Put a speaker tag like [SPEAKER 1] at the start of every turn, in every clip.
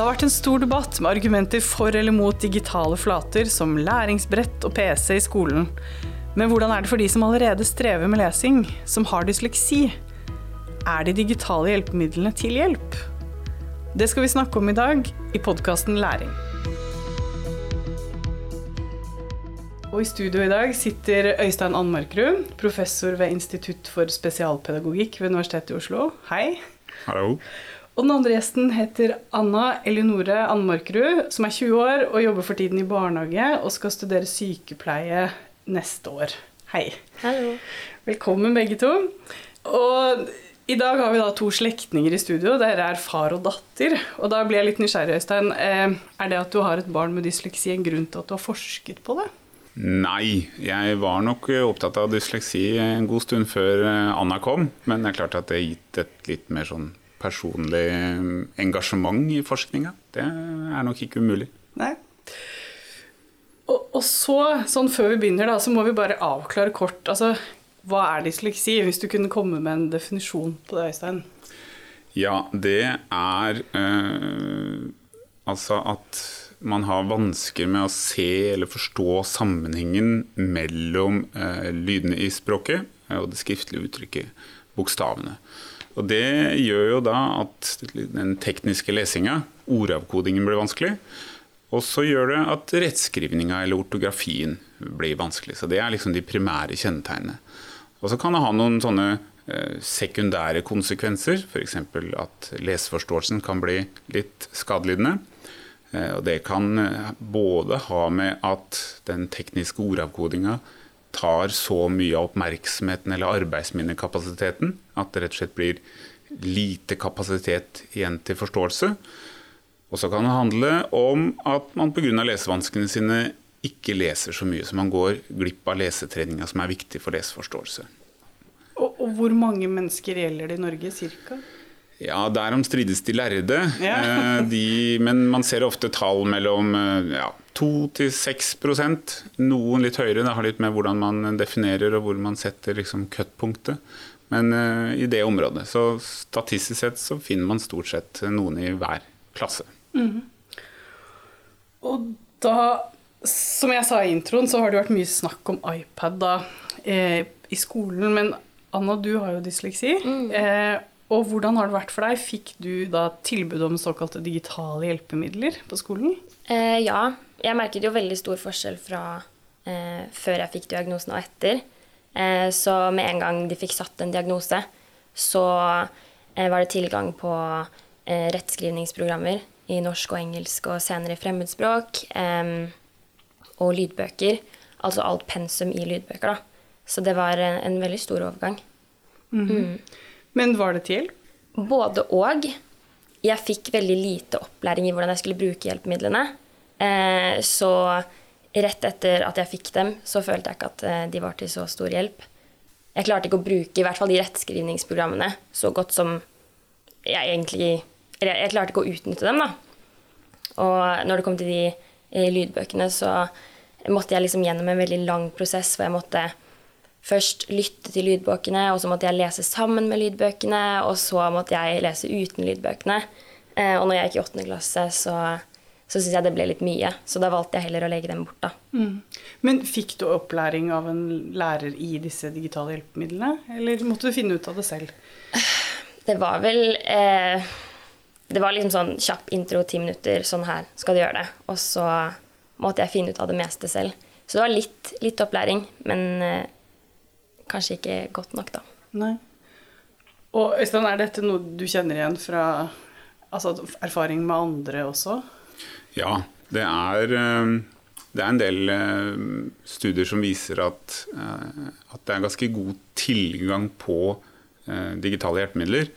[SPEAKER 1] Det har vært en stor debatt med argumenter for eller mot digitale flater som læringsbrett og PC i skolen. Men hvordan er det for de som allerede strever med lesing, som har dysleksi? Er de digitale hjelpemidlene til hjelp? Det skal vi snakke om i dag i podkasten Læring. Og I studio i dag sitter Øystein Annmarkrud, professor ved Institutt for spesialpedagogikk ved Universitetet i Oslo. Hei.
[SPEAKER 2] Hallo.
[SPEAKER 1] Og den andre gjesten heter Anna Elinore Annemarkerud, som er 20 år og jobber for tiden i barnehage og skal studere sykepleie neste år. Hei.
[SPEAKER 3] Hallo.
[SPEAKER 1] Velkommen, begge to. Og i dag har vi da to slektninger i studio. Dere er far og datter. Og da blir jeg litt nysgjerrig, Øystein. Eh, er det at du har et barn med dysleksi en grunn til at du har forsket på det?
[SPEAKER 2] Nei, jeg var nok opptatt av dysleksi en god stund før eh, Anna kom. Men det er klart at det har gitt et litt mer sånn personlig engasjement i forskninga. Det er nok ikke umulig.
[SPEAKER 1] Nei. Og, og, så, sånn før vi begynner, da, så må vi bare avklare kort. Altså, hva er dysleksi? Hvis du kunne komme med en definisjon på det, Øystein?
[SPEAKER 2] Ja, det er øh, altså at man har vansker med å se eller forstå sammenhengen mellom øh, lydene i språket og det skriftlige uttrykket, bokstavene. Og Det gjør jo da at den tekniske lesinga, ordavkodingen, blir vanskelig. Og så gjør det at rettskrivninga eller ortografien blir vanskelig. Så det er liksom de primære kjennetegnene. Og så kan det ha noen sånne eh, sekundære konsekvenser, f.eks. at leseforståelsen kan bli litt skadelidende. Eh, og det kan eh, både ha med at den tekniske ordavkodinga tar så mye av oppmerksomheten eller arbeidsminnekapasiteten at det rett og slett blir lite kapasitet igjen til forståelse. Og så kan det handle om at man pga. lesevanskene sine ikke leser så mye, så man går glipp av lesetreninga som er viktig for leseforståelse.
[SPEAKER 1] Og, og hvor mange mennesker gjelder det i Norge, cirka?
[SPEAKER 2] Ja, derom strides de lærde. Ja. Eh, de, men man ser ofte tall mellom eh, ja, 2-6 Noen litt høyere. Det har litt med hvordan man definerer og hvor man setter liksom cut-punktet. Men uh, i det området. Så statistisk sett så finner man stort sett noen i hver klasse. Mm.
[SPEAKER 1] Og da, som jeg sa i introen, så har det vært mye snakk om iPad da, eh, i skolen. Men Anna, du har jo dysleksi. Mm. Eh, og hvordan har det vært for deg? Fikk du da tilbud om såkalte digitale hjelpemidler på skolen?
[SPEAKER 3] Eh, ja. Jeg merket jo veldig stor forskjell fra eh, før jeg fikk diagnosen og etter. Eh, så med en gang de fikk satt en diagnose, så eh, var det tilgang på eh, rettskrivningsprogrammer i norsk og engelsk og senere i fremmedspråk. Eh, og lydbøker. Altså alt pensum i lydbøker, da. Så det var en, en veldig stor overgang.
[SPEAKER 1] Mm -hmm. mm. Men var det til hjelp?
[SPEAKER 3] Både og. Jeg fikk veldig lite opplæring i hvordan jeg skulle bruke hjelpemidlene. Eh, så rett etter at jeg fikk dem, så følte jeg ikke at eh, de var til så stor hjelp. Jeg klarte ikke å bruke i hvert fall de rettskrivningsprogrammene så godt som jeg egentlig Eller jeg klarte ikke å utnytte dem, da. Og når det kom til de eh, lydbøkene, så måtte jeg liksom gjennom en veldig lang prosess hvor jeg måtte først lytte til lydbøkene, og så måtte jeg lese sammen med lydbøkene, og så måtte jeg lese uten lydbøkene. Eh, og når jeg gikk i åttende klasse, så, så syntes jeg det ble litt mye. Så da valgte jeg heller å legge dem bort, da. Mm.
[SPEAKER 1] Men fikk du opplæring av en lærer i disse digitale hjelpemidlene, eller måtte du finne ut av det selv?
[SPEAKER 3] Det var vel eh, Det var liksom sånn kjapp intro, ti minutter, sånn her skal du gjøre det. Og så måtte jeg finne ut av det meste selv. Så det var litt, litt opplæring, men eh, kanskje ikke godt nok, da.
[SPEAKER 1] Nei. Og Øystein, er dette noe du kjenner igjen fra altså, erfaring med andre også?
[SPEAKER 2] Ja, det er, eh, det er en del eh, studier som viser at, eh, at, det er ganske god tilgang på digitale hjelpemidler.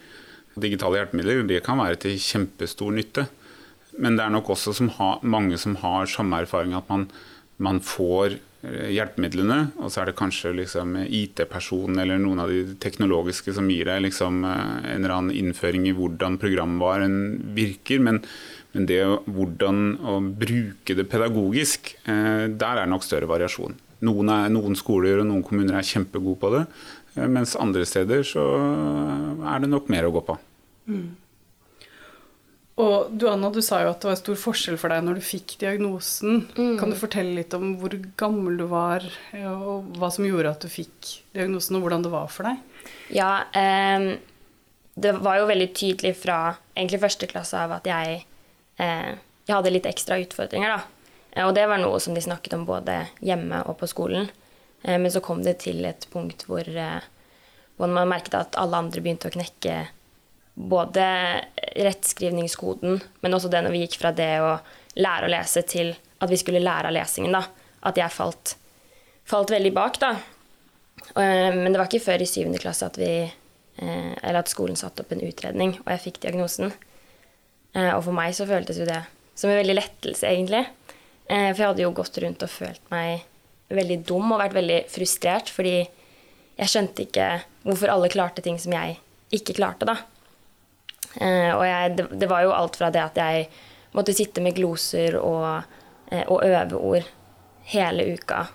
[SPEAKER 2] Digitale hjelpemidler det kan være til kjempestor nytte. Men det er nok også som ha, mange som har samme erfaring, at man, man får Eh, hjelpemidlene, og så er det kanskje liksom IT-personen eller noen av de teknologiske som gir deg liksom eh, en eller annen innføring i hvordan programvaren virker. Men, men det hvordan å bruke det pedagogisk, eh, der er nok større variasjon. Noen, er, noen, skoler og noen kommuner er kjempegode på det, mens andre steder så er det nok mer å gå på. Mm.
[SPEAKER 1] Og du Anna, du sa jo at det var stor forskjell for deg når du fikk diagnosen.
[SPEAKER 3] Mm.
[SPEAKER 1] Kan du fortelle litt om hvor gammel du var, og hva som gjorde at du fikk diagnosen, og hvordan det var for deg?
[SPEAKER 3] Ja, eh, det var jo veldig tydelig fra egentlig første klasse av at jeg, eh, jeg hadde litt ekstra utfordringer, da. Eh, og det var noe som de snakket om både hjemme og på skolen. Eh, men så kom det til et punkt hvor, eh, hvor man merket at alle andre begynte å knekke både rettskrivningskoden, men også det når vi gikk fra det å lære å lese til at vi skulle lære av lesingen, da. At jeg falt, falt veldig bak, da. Eh, men det var ikke før i syvende klasse at vi eh, at skolen satte opp en utredning, og jeg fikk diagnosen. Eh, og for meg så føltes jo det som en veldig lettelse, egentlig. For jeg hadde jo gått rundt og følt meg veldig dum og vært veldig frustrert fordi jeg skjønte ikke hvorfor alle klarte ting som jeg ikke klarte, da. Eh, og jeg, det, det, var jo alt fra det at jeg måtte sitte med gloser og, eh, og øve ord hele uka.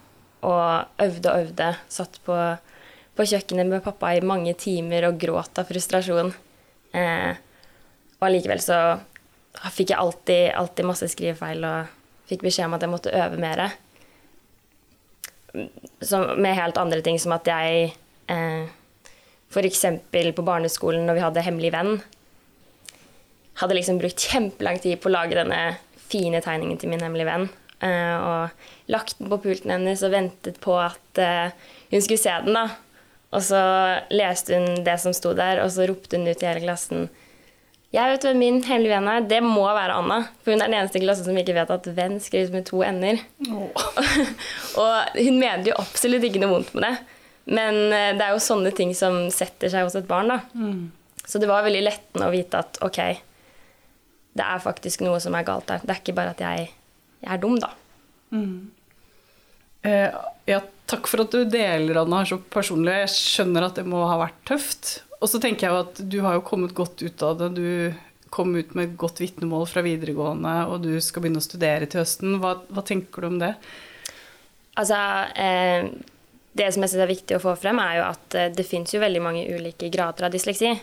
[SPEAKER 3] Og øvde og øvde. Satt på, på, kjøkkenet med pappa i mange timer og gråt av frustrasjon. Eh, og allikevel så fikk jeg alltid, alltid masse skrivefeil og fikk beskjed om at jeg måtte øve mer. med helt andre ting, som at jeg eh, F.eks. på barneskolen når vi hadde Hemmelig venn, hadde liksom brukt kjempelang tid på å lage denne fine tegningen til min hemmelige venn. Uh, og lagt den på pulten hennes og ventet på at uh, hun skulle se den. da. Og så leste hun det som sto der, og så ropte hun ut i hele klassen jeg vet hvem min hemmelige venn er. Det må være Anna. For hun er den eneste i klassen som ikke vet at venn skrives med to ender. Oh. og hun mener jo absolutt ikke noe vondt med det. Men uh, det er jo sånne ting som setter seg hos et barn. da. Mm. Så det var veldig lettende å vite at ok, det er faktisk noe som er galt der. Det er ikke bare at jeg, jeg er dum, da. Mm.
[SPEAKER 1] Eh, ja, takk for at du deler Anna så personlig. Jeg skjønner at det må ha vært tøft. Og så tenker jeg jo at du har jo kommet godt ut av det. Du kom ut med et godt vitnemål fra videregående, og du skal begynne å studere til høsten. Hva, hva tenker du om det?
[SPEAKER 3] Altså, eh, det som jeg synes er viktig å få frem, er jo at eh, det fins jo veldig mange ulike grader av dysleksi.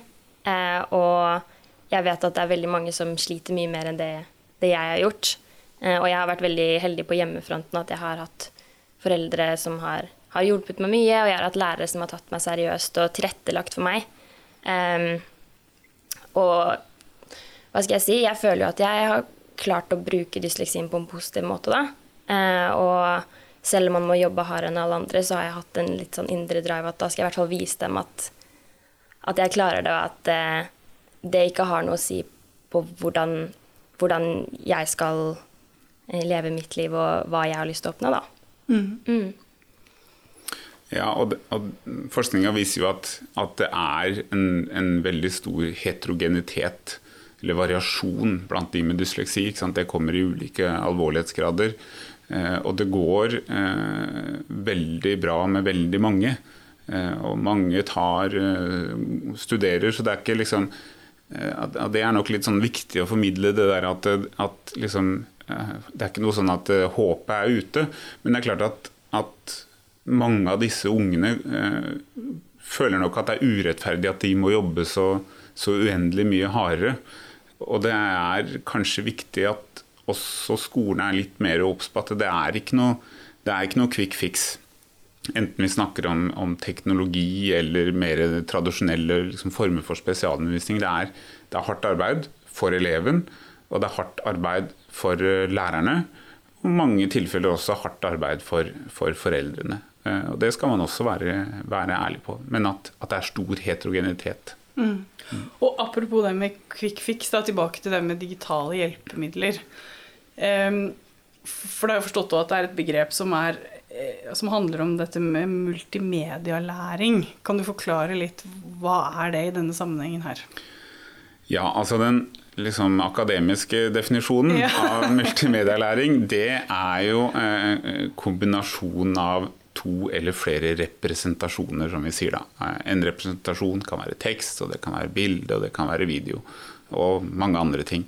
[SPEAKER 3] Eh, og jeg vet at det er veldig mange som sliter mye mer enn det, det jeg har gjort. Eh, og jeg har vært veldig heldig på hjemmefronten at jeg har hatt foreldre som har, har, hjulpet meg mye, og jeg har hatt lærere som har tatt meg seriøst og tilrettelagt for meg. Um, og hva skal jeg si? Jeg føler jo at jeg har klart å bruke dysleksien på en positiv måte, da. Uh, og selv om man må jobbe hardere enn alle andre, så har jeg hatt en litt sånn indre drive at da skal jeg i hvert fall vise dem at, at jeg klarer det, og at uh, det ikke har noe å si på hvordan, hvordan, jeg skal eh, leve mitt liv, og hva jeg har lyst til å oppnå, da. Mm. Mm.
[SPEAKER 2] Ja, og, og forskninga viser jo at, at det er en, en, veldig stor heterogenitet, eller variasjon, blant de med dysleksi. Det kommer i ulike alvorlighetsgrader. Eh, og det går eh, veldig bra med veldig mange. Eh, og mange tar, eh, studerer, så det er ikke liksom Eh, at, det er nok litt sånn viktig å formidle det der at, at liksom, eh, Det er ikke noe sånn at eh, håpet er ute, men det er klart at, at mange av disse ungene eh, føler nok at det er urettferdig at de må jobbe så, så uendelig mye hardere. Og det er kanskje viktig at også skolen er litt mer obs på at det er ikke noe, det noe quick fix. Enten vi snakker om, om teknologi eller mer tradisjonelle liksom, former for spesialundervisning. Det er, det er, hardt arbeid for eleven, og det er hardt arbeid for uh, lærerne. Og mange tilfeller også hardt arbeid for, for foreldrene. Uh, og Det skal man også være, være ærlig på. Men at, at, det er stor heterogenitet. Mm.
[SPEAKER 1] Og apropos det med quick fix, da, tilbake til det med digitale hjelpemidler. Um, for det har jeg forstått at det er et begrep som er Eh, som handler om dette med multimedialæring. Kan du forklare litt hva er det i denne sammenhengen her?
[SPEAKER 2] Ja, altså den liksom, akademiske definisjonen ja. av multimedialæring, det er jo eh, kombinasjonen av to eller flere representasjoner, som vi sier da. Eh, en representasjon kan være tekst, og det kan være bilde, og det kan være video. Og mange andre ting.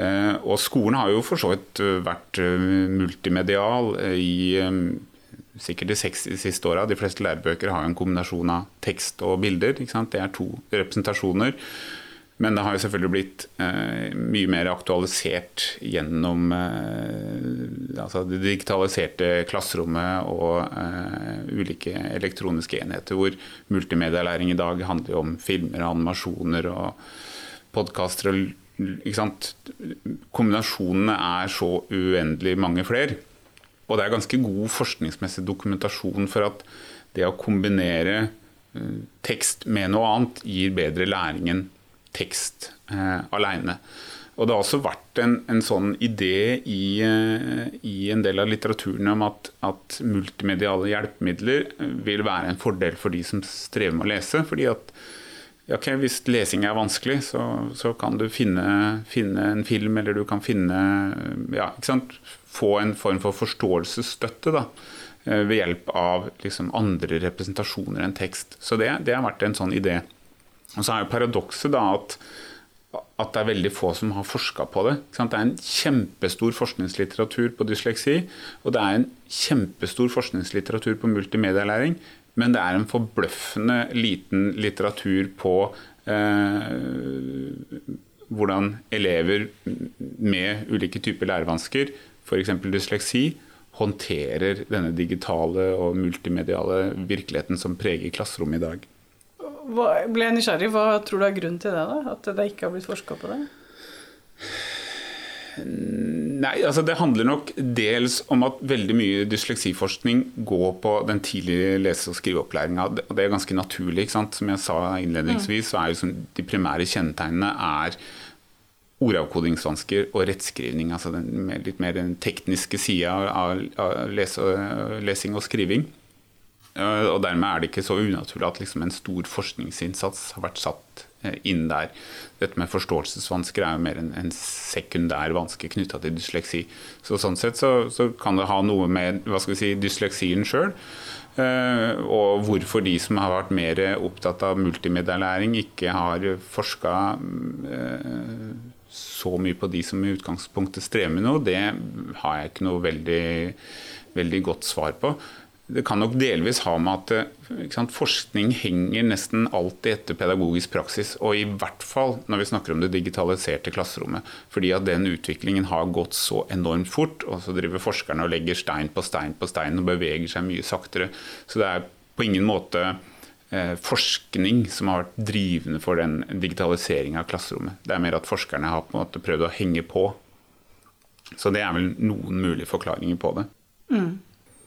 [SPEAKER 2] Eh, og skolen har jo for så vidt vært multimedial i sikkert de 60 siste åra. De fleste lærebøker har en kombinasjon av tekst og bilder. Det er to representasjoner. Men det har jo selvfølgelig blitt eh, mye mer aktualisert gjennom eh, altså det digitaliserte klasserommet og eh, ulike elektroniske enheter, hvor multimedialæring i dag handler om filmer, animasjoner og podkaster. Kombinasjonene er så uendelig mange flere. Og det er ganske god forskningsmessig dokumentasjon for at det å kombinere eh, tekst med noe annet gir bedre læring enn tekst eh, alene. Og det har også vært en, en sånn idé i, eh, i, en del av litteraturen om at, at, multimediale hjelpemidler eh, vil være en fordel for de som strever med å lese. fordi at okay, Hvis lesing er vanskelig, så, så kan du finne, finne, en film, eller du kan finne ja, Få en form for forståelsesstøtte da, eh, ved hjelp av liksom, andre representasjoner enn tekst. Så det, det har vært en sånn idé. Og så er jo paradokset da at, at det er veldig få som har forska på det. Det er en kjempestor forskningslitteratur på dysleksi, og det er en kjempestor forskningslitteratur på multimedialæring, men det er en forbløffende liten litteratur på eh, hvordan elever med ulike typer lærevansker, f.eks. dysleksi, håndterer denne digitale og multimediale virkeligheten som preger klasserommet i dag.
[SPEAKER 1] Hva, ble jeg nysgjerrig. Hva tror du er grunnen til det? da? At det ikke har blitt forska på det?
[SPEAKER 2] Nei, altså Det handler nok dels om at veldig mye dysleksiforskning går på den tidlige lese- og skriveopplæringa. Det er ganske naturlig. ikke sant? Som jeg sa innledningsvis, så er jo de primære kjennetegnene er ordavkodingsvansker og rettskrivning. Altså den litt mer den tekniske sida av, lesing og skriving. Og dermed er det ikke så unaturlig at liksom en stor forskningsinnsats har vært satt eh, inn der. Dette med forståelsesvansker er jo mer en, en sekundær vanske knytta til dysleksi. Så Sånn sett så, så, kan det ha noe med hva skal vi si, dysleksien sjøl. Uh, og hvorfor de som har vært mer opptatt av multimedialæring, ikke har forska uh, eh, så mye på de som i utgangspunktet strever med noe, det har jeg ikke noe veldig, veldig godt svar på. Det kan nok delvis ha med at sant, forskning henger nesten alltid etter pedagogisk praksis. Og i hvert fall når vi snakker om det digitaliserte klasserommet. Fordi at den utviklingen har gått så enormt fort. Og så driver forskerne og legger stein på stein på stein og beveger seg mye saktere. Så det er på ingen måte eh, forskning som har vært drivende for den digitaliseringa av klasserommet. Det er mer at forskerne har på en måte prøvd å henge på. Så det er vel noen mulige forklaringer på det.
[SPEAKER 1] Mm.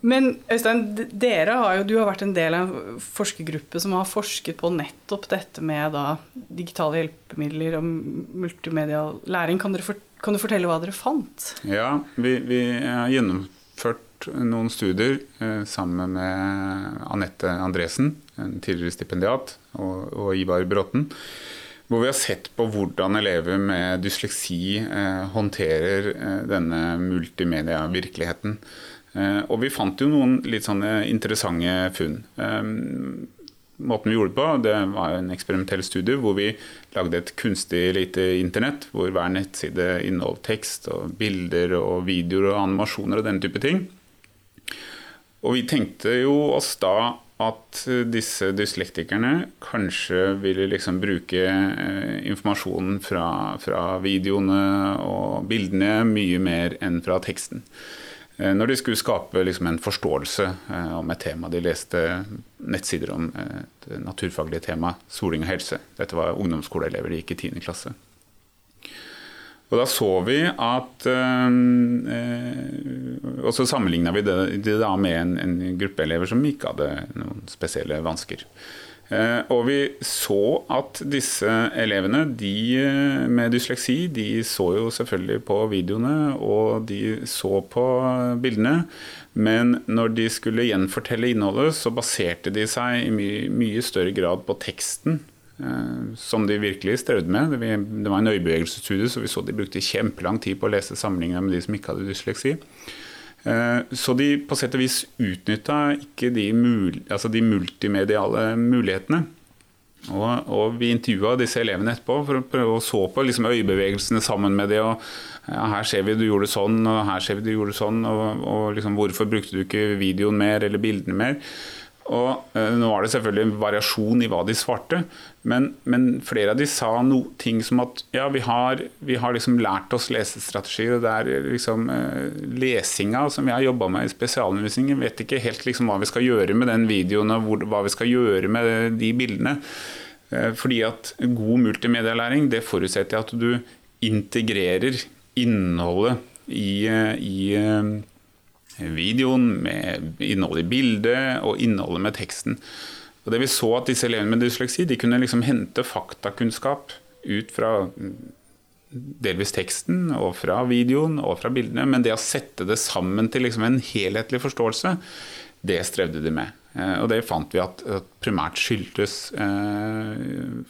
[SPEAKER 1] Men Øystein, dere har jo, du har vært en del av en forskergruppe som har forsket på nettopp dette med da, digitale hjelpemidler og multimedial læring. Kan, for, kan, du fortelle hva dere fant?
[SPEAKER 2] Ja, vi, vi har gjennomført noen studier eh, sammen med Anette Andresen, en tidligere stipendiat, og, og Ivar Bråten. Hvor vi har sett på hvordan elever med dysleksi eh, håndterer eh, denne multimedia-virkeligheten. Eh, og vi fant jo noen litt sånne interessante funn. Eh, måten vi gjorde det på, det var en eksperimentell studie hvor vi lagde et kunstig lite internett, hvor hver nettside inneholdt tekst og bilder og videoer og animasjoner og den type ting. Og vi tenkte jo oss da at disse dyslektikerne kanskje ville liksom bruke eh, informasjonen fra, fra videoene og bildene mye mer enn fra teksten. Eh, når de skulle skape liksom en forståelse eh, om et tema. De leste nettsider om et naturfaglig tema, soling og helse. Dette var ungdomsskoleelever, de gikk i 10. klasse. Og da så vi at øh, Og så sammenligna vi det, det med en, en, gruppe elever som ikke hadde noen spesielle vansker. Eh, og vi så at disse elevene de med dysleksi de så jo selvfølgelig på videoene og de så på bildene. Men når de skulle gjenfortelle innholdet, så baserte de seg i mye, mye større grad på teksten. Eh, som de virkelig strevde med. Det var en øyebevegelsesstudie, så vi så de brukte kjempelang tid på å lese sammenlignet med de som ikke hadde dysleksi. Eh, så de på sett og vis utnytta ikke de, mul altså de, multimediale mulighetene. Og, og vi intervjua disse elevene etterpå for å prøve å så på liksom øyebevegelsene sammen med det. og ja, 'Her ser vi du gjorde sånn, og her ser vi du gjorde sånn', og, og liksom, 'hvorfor brukte du ikke videoen mer eller bildene mer'? Og eh, Nå var det selvfølgelig en variasjon i hva de svarte, men, men flere av de sa noe ting som at ja, vi har, vi har liksom lært oss lesestrategier, og det er liksom eh, lesinga som vi har jobba med i spesialundervisningen, vet ikke helt liksom hva vi skal gjøre med den videoen og hvor, hva vi skal gjøre med de bildene. Eh, fordi at god multimedielæring det forutsetter at du integrerer innholdet i, eh, i eh, videoen, med innholdet i bildet og innholdet med teksten. Og det Vi så at disse elevene med dysleksi de kunne liksom hente faktakunnskap ut fra delvis teksten og fra videoen og fra bildene, men det å sette det sammen til liksom en helhetlig forståelse, det strevde de med. Eh, og det fant vi at, at primært skyldtes eh,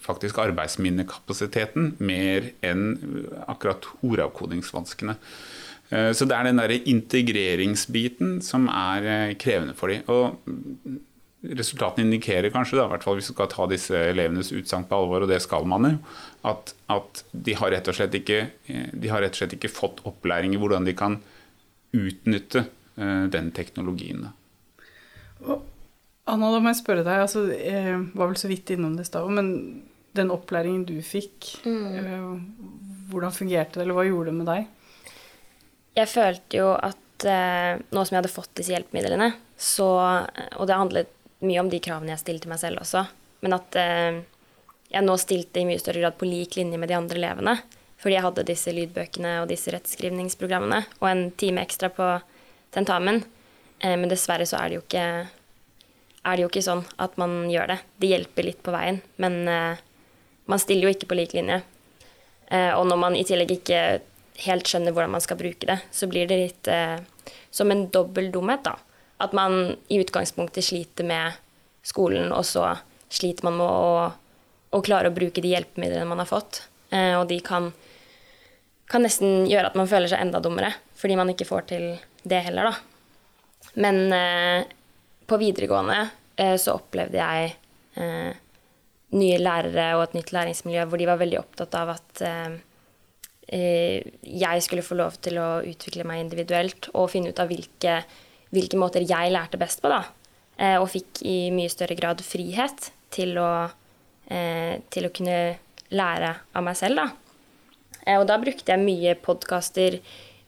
[SPEAKER 2] faktisk arbeidsminnekapasiteten mer enn akkurat ordavkodingsvanskene. Eh, så det er den der integreringsbiten som er eh, krevende for dem. Og resultatene indikerer kanskje, da, i hvert fall hvis vi skal ta disse elevenes utsagn på alvor, og det skal man jo, at, at de, har rett og slett ikke, eh, de har rett og slett ikke fått opplæring i hvordan de kan utnytte den teknologien.
[SPEAKER 1] Anna, da må jeg spørre deg, altså, jeg var vel så vidt innom det i stad, men den opplæringen du fikk, mm. hvordan fungerte det, eller hva gjorde det med deg?
[SPEAKER 3] Jeg følte jo at eh, nå som jeg hadde fått disse hjelpemidlene, så Og det handlet mye om de kravene jeg stilte meg selv også, men at eh, jeg nå stilte i mye større grad på lik linje med de andre elevene. Fordi jeg hadde disse lydbøkene og disse rettskrivningsprogrammene og en time ekstra på tentamen. Eh, men dessverre så er det jo ikke er det jo ikke sånn at man gjør det. Det hjelper litt på veien, men eh, man stiller jo ikke på lik linje. Eh, og når man i tillegg ikke helt skjønner hvordan man skal bruke det, så blir det litt eh, som en dobbel dumhet, da. At man i utgangspunktet sliter med skolen, og så sliter man med å, å klare å bruke de hjelpemidlene man har fått. Eh, og de kan, kan, nesten gjøre at man føler seg enda dummere, fordi man ikke får til det heller, da. Men eh, på videregående eh, så opplevde jeg eh, nye lærere og et nytt læringsmiljø hvor de var veldig opptatt av at eh, jeg skulle få lov til å utvikle meg individuelt og finne ut av hvilke, hvilke måter jeg lærte best på. da. Eh, og fikk i mye større grad frihet til å, eh, til å kunne lære av meg selv. da. Og da brukte jeg mye podkaster,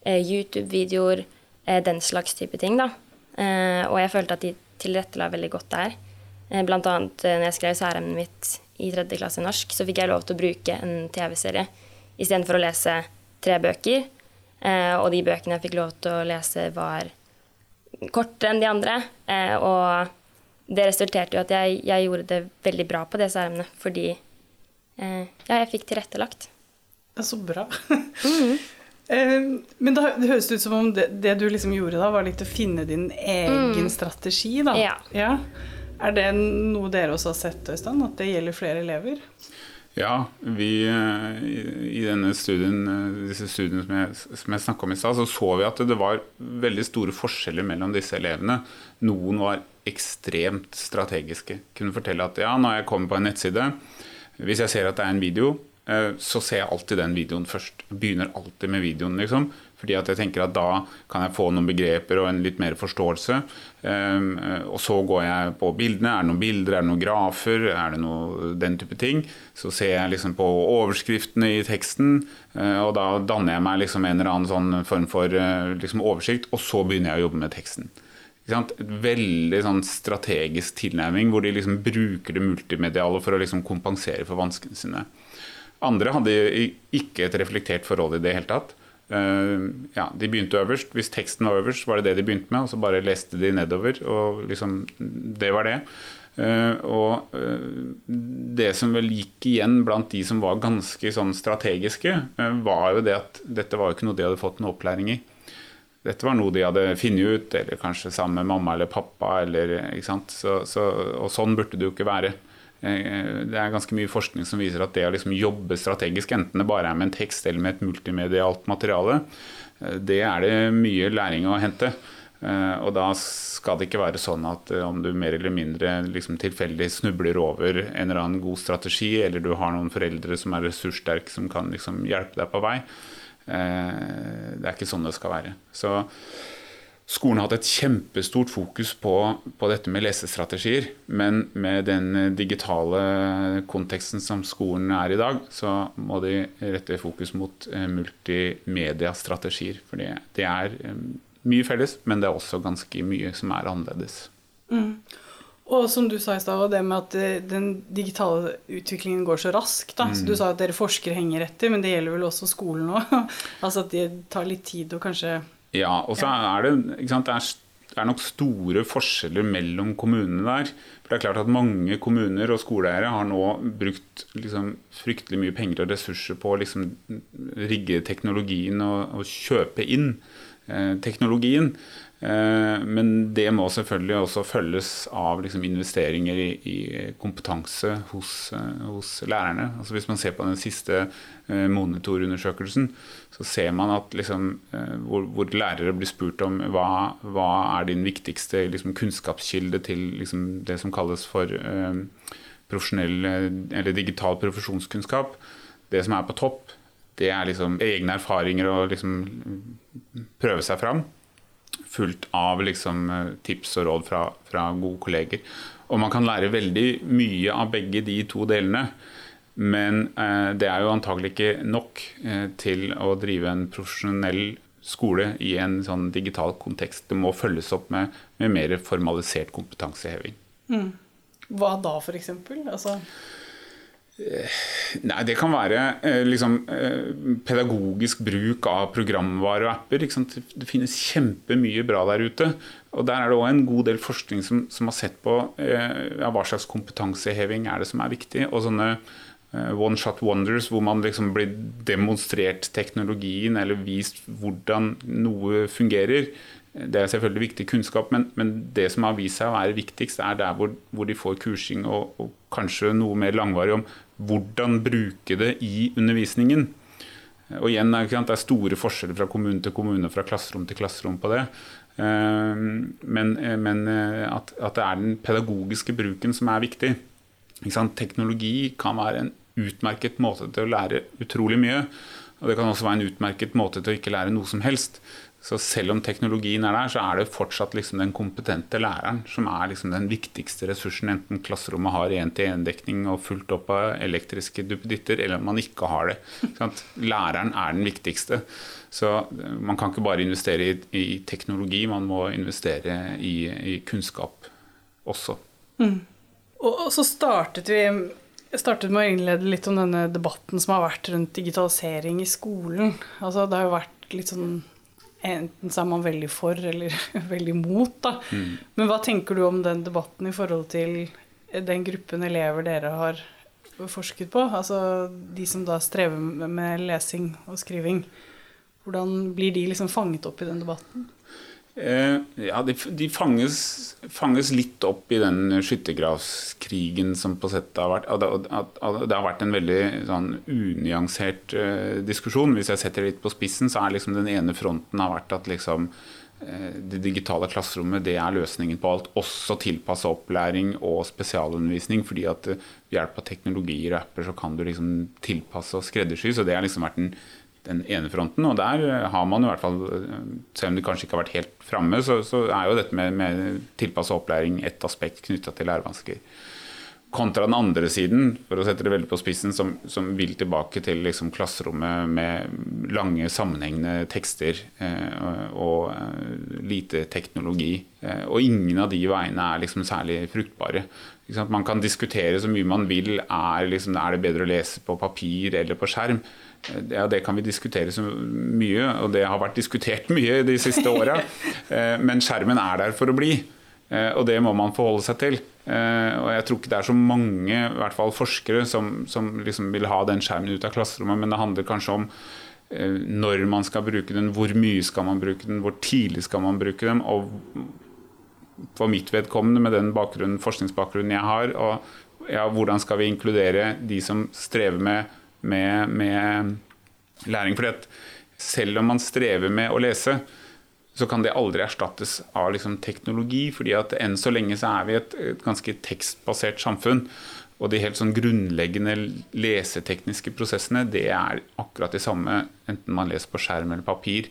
[SPEAKER 3] YouTube-videoer, den slags type ting. da. Og jeg følte at de tilrettela veldig godt der. Blant annet når jeg skrev særemnet mitt i tredje klasse norsk, så fikk jeg lov til å bruke en TV-serie istedenfor å lese tre bøker. Eh, og de bøkene jeg fikk lov til å lese, var kortere enn de andre. Eh, og det resulterte jo at jeg, jeg, gjorde det veldig bra på disse emnene, fordi eh, ja, jeg fikk tilrettelagt.
[SPEAKER 1] Er så bra. Mm. Men da, det høres ut som om det, det, du liksom gjorde da, var litt å finne din egen mm. strategi, da.
[SPEAKER 3] Ja.
[SPEAKER 1] ja. Er det noe dere også har sett, Øystein? At det gjelder flere elever?
[SPEAKER 2] Ja, vi eh, i denne studien, eh, disse studiene som jeg, som jeg snakka om i stad, så så vi at det var veldig store forskjeller mellom disse elevene. Noen var ekstremt strategiske. Kunne fortelle at ja, når jeg kommer på en nettside, hvis jeg ser at det er en video, eh, så ser jeg alltid den videoen først. Begynner alltid med videoen, liksom. Fordi at jeg tenker at da kan jeg få noen begreper og en litt mer forståelse. Um, og så går jeg på bildene. Er det noen bilder, er det noen grafer, er det noe den type ting? Så ser jeg liksom på overskriftene i teksten, uh, og da danner jeg meg liksom en eller annen sånn form for uh, liksom oversikt, og så begynner jeg å jobbe med teksten. Veldig sånn strategisk tilnærming hvor de liksom bruker det multimediale for å liksom kompensere for vanskene sine. Andre hadde ikke et reflektert forhold i det hele tatt. Uh, ja, de begynte øverst. Hvis teksten var øverst, var det det de begynte med. Og så bare leste de nedover, og liksom Det var det. Uh, og uh, det som vel gikk igjen blant de som var ganske sånn strategiske, var jo det at dette var jo ikke noe de hadde fått noe opplæring i. Dette var noe de hadde funnet ut, eller kanskje sammen med mamma eller pappa. Eller, så, så, og sånn burde det jo ikke være. Eh, det er ganske mye forskning som viser at det å liksom jobbe strategisk, enten det bare er med en tekst eller med et multimedialt materiale, eh, det er det mye læring å hente. Eh, og da skal det ikke være sånn at om du mer eller mindre liksom tilfeldig snubler over en eller annen god strategi, eller du har noen foreldre som er ressurssterke som kan liksom hjelpe deg på vei. Det er ikke sånn det skal være. Så skolen har hatt et kjempestort fokus på, på, dette med lesestrategier. Men med den digitale konteksten som skolen er i dag, så må de rette fokus mot eh, multimediastrategier. For det, er eh, mye felles, men det er også ganske mye som er annerledes. Mm.
[SPEAKER 1] Og som du sa i stad, det med at eh, den digitale utviklingen går så raskt. Mm. Så du sa at dere forskere henger etter, men det gjelder vel også skolen òg? altså at det tar litt tid å kanskje
[SPEAKER 2] Ja, og så er det sant, det er, det er nok store forskjeller mellom kommunene der. For det er klart at mange kommuner og skoleeiere har nå brukt liksom, fryktelig mye penger og ressurser på å liksom, rigge teknologien og, og kjøpe inn eh, teknologien. Eh, men det må selvfølgelig også følges av liksom investeringer i, i kompetanse hos, eh, hos, lærerne. Altså hvis man ser på den siste eh, monitorundersøkelsen, så ser man at liksom, hvor, hvor, lærere blir spurt om hva, hva er din viktigste liksom, kunnskapskilde til liksom, det som kalles for eh, eller digital profesjonskunnskap. Det som er på topp, det er liksom egne erfaringer og liksom prøve seg fram fullt av liksom, tips og råd fra, fra, gode kolleger. Og man kan lære veldig mye av begge de to delene. Men eh, det er jo antagelig ikke nok eh, til å drive en profesjonell skole i en sånn digital kontekst. Det må følges opp med, med mer formalisert kompetanseheving. Mm.
[SPEAKER 1] Hva da, f.eks.? Altså
[SPEAKER 2] Nei, det kan være eh, liksom, eh, pedagogisk bruk av programvare og apper. Det finnes kjempemye bra der ute. Og Der er det òg en god del forskning som, som har sett på eh, ja, hva slags kompetanseheving er det som er viktig. Og sånne one shot wonders hvor man liksom blir demonstrert teknologien eller vist hvordan noe fungerer. Det er selvfølgelig viktig kunnskap, men, men, det som har vist seg å være viktigst, er der hvor, hvor de får kursing og, og, kanskje noe mer langvarig om hvordan bruke det i undervisningen. Og igjen, Det er store forskjeller fra kommune til kommune, fra klasserom til klasserom på det. Eh, men, men eh, at, at, det er den pedagogiske bruken som er viktig. Teknologi kan være en utmerket måte til å lære utrolig mye. Og det kan også være en utmerket måte til å ikke lære noe som helst. Så selv om teknologien er der, så er det fortsatt liksom den kompetente læreren som er liksom den viktigste ressursen, enten klasserommet har én-til-én-dekning og fullt opp av elektriske duppeditter, eller om man ikke har det. Læreren er den viktigste. Så eh, man kan ikke bare investere i, i teknologi, man må investere i, i kunnskap også. Mm.
[SPEAKER 1] Og, og så startet vi jeg startet med å innlede litt om denne debatten som har vært rundt digitalisering i skolen. Altså, det har jo vært litt sånn Enten så er man veldig for eller veldig mot, da. Mm. Men hva tenker du om den debatten i forhold til den gruppen elever dere har forsket på? Altså de som da strever med lesing og skriving. Hvordan blir de liksom fanget opp i den debatten?
[SPEAKER 2] Eh, ja, de, de fanges, fanges, litt opp i den skyttergravskrigen som på settet har vært. At, det har vært en veldig sånn, unyansert uh, diskusjon. Hvis jeg setter det litt på spissen, så er liksom den ene fronten har vært at liksom, uh, det digitale klasserommet det er løsningen på alt. Også tilpassa opplæring og spesialundervisning. fordi at ved hjelp av teknologier og apper så kan du liksom tilpasse og skreddersy. Så det har liksom vært en den ene fronten. Og der har man i hvert fall, selv om det kanskje ikke har vært helt framme, så, så, er jo dette med, med tilpassa opplæring et aspekt knytta til lærevansker. Kontra den andre siden, for å sette det veldig på spissen, som, som vil tilbake til liksom klasserommet med lange, sammenhengende tekster eh, og eh, lite teknologi. Eh, og ingen av de veiene er liksom særlig fruktbare. Man kan diskutere så mye man vil. Er, liksom, er det bedre å lese på papir eller på skjerm? Ja, Det kan vi diskutere så mye, og det har vært diskutert mye de siste åra. Eh, men skjermen er der for å bli, eh, og det må man forholde seg til. Eh, og Jeg tror ikke det er så mange i hvert fall forskere som, som liksom vil ha den skjermen ut av klasserommet, men det handler kanskje om når man skal bruke den, hvor mye skal man bruke den, hvor tidlig skal man bruke dem. og for mitt vedkommende, med den forskningsbakgrunnen jeg har, og ja, hvordan skal vi inkludere de som strever med med, med læring. For selv om man strever med å lese, så kan det aldri erstattes av liksom teknologi. fordi at enn så lenge så er vi et, et ganske tekstbasert samfunn. Og de helt sånn grunnleggende lesetekniske prosessene det er akkurat de samme enten man leser på skjerm eller papir.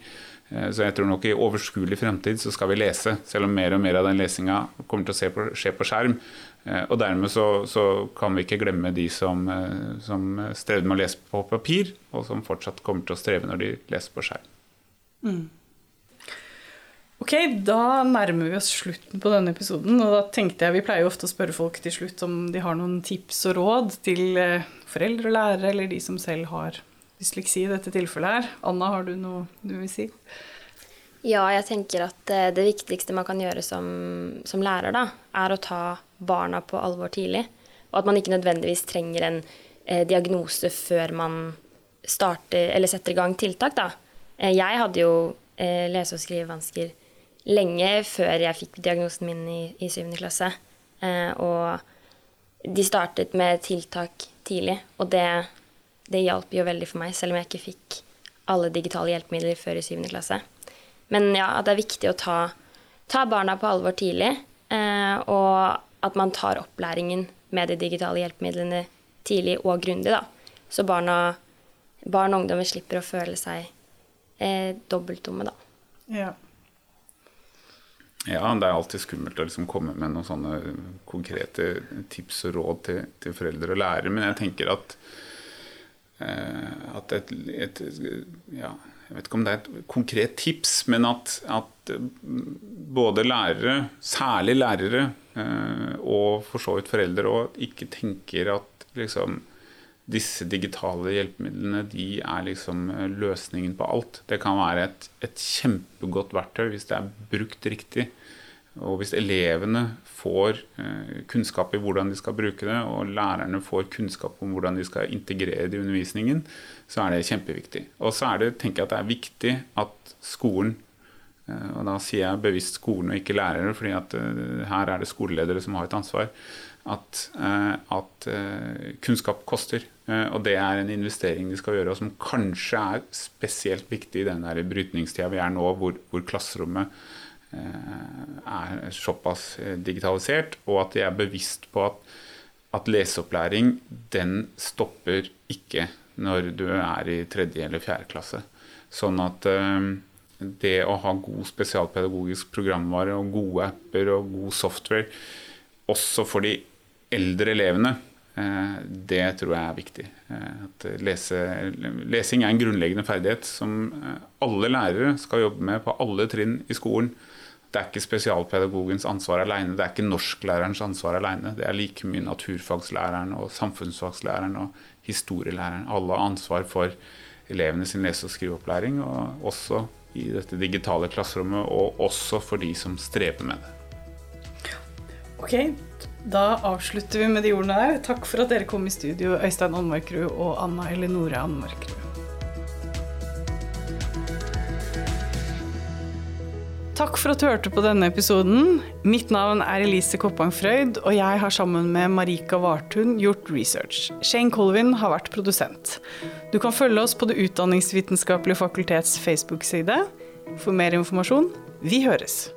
[SPEAKER 2] Eh, så jeg tror nok i overskuelig fremtid så skal vi lese, selv om mer og mer av den lesinga kommer til å på, skje på skjerm. Eh, og dermed så, så, kan vi ikke glemme de som, eh, som strevde med å lese på papir, og som fortsatt kommer til å streve når de leser på skjerm. Mm.
[SPEAKER 1] Ok, da nærmer vi oss slutten på denne episoden. Og da tenkte jeg, Vi pleier jo ofte å spørre folk til slutt om de har noen tips og råd til foreldre og lærere, eller de som selv har dysleksi i dette tilfellet her. Anna, har du noe du vil si?
[SPEAKER 3] Ja, jeg tenker at eh, det viktigste man kan gjøre som, som lærer, da, er å ta barna på alvor tidlig. Og at man ikke nødvendigvis trenger en eh, diagnose før man starter eller setter i gang tiltak. Da. Eh, jeg hadde jo eh, lese- og skrivevansker lenge før jeg fikk diagnosen min i, i 7. klasse. Eh, og de startet med tiltak tidlig, og det det hjalp jo veldig for meg, selv om jeg ikke fikk alle digitale hjelpemidler før i 7. klasse. Men ja, at det er viktig å ta, ta barna på alvor tidlig, eh, og at man tar opplæringen med de digitale hjelpemidlene tidlig og grundig, da. Så barna, barn og ungdommer slipper å føle seg eh, dobbeltdumme, da.
[SPEAKER 1] Ja.
[SPEAKER 2] Ja, det er alltid skummelt å liksom komme med noen sånne konkrete tips og råd til, til foreldre og lærere, men jeg tenker at Eh, at et, et, ja, Jeg vet ikke om det er et konkret tips, men at, at både lærere, særlig lærere, eh, og for så vidt foreldre òg, ikke tenker at liksom, disse digitale hjelpemidlene de er liksom eh, løsningen på alt. Det kan være et, et kjempegodt verktøy hvis det er brukt riktig. Og hvis elevene får eh, kunnskap i hvordan de skal bruke det, og lærerne får kunnskap om hvordan de skal integrere det i undervisningen, så er det kjempeviktig. Og så er det, tenker jeg at det er viktig at skolen eh, og da sier jeg bevisst skolen og ikke lærere, fordi at her er det skoleledere som har et ansvar. At, at kunnskap koster. Og det er en investering de skal gjøre, og som kanskje er spesielt viktig i den brytningstida vi er nå, hvor, hvor klasserommet Eh, er såpass eh, digitalisert, og at de er bevisst på at, at leseopplæring den stopper ikke når du er i tredje eller fjerde klasse. Sånn at eh, det å ha god spesialpedagogisk programvare og gode apper og god software også for de eldre elevene, det tror jeg er viktig. At lese, lesing er en grunnleggende ferdighet som alle lærere skal jobbe med på alle trinn i skolen. Det er ikke spesialpedagogens ansvar alene, det er ikke norsklærerens ansvar alene. Det er like mye naturfagslæreren og samfunnsfagslæreren og historielæreren. Alle har ansvar for elevene sin lese- og skriveopplæring, og også i dette digitale klasserommet, og også for de som strever med det.
[SPEAKER 1] Ok, da avslutter vi med de ordene der. Takk for at dere kom i studio, Øystein Anmarkrud og Anna Elinore Anmarkrud. Takk for at du hørte på denne episoden. Mitt navn er Elise Koppang Frøyd, og jeg har sammen med Marika Vartun gjort research. Shane Colvin har vært produsent. Du kan følge oss på Det utdanningsvitenskapelige fakultets Facebook-side for mer informasjon. Vi høres!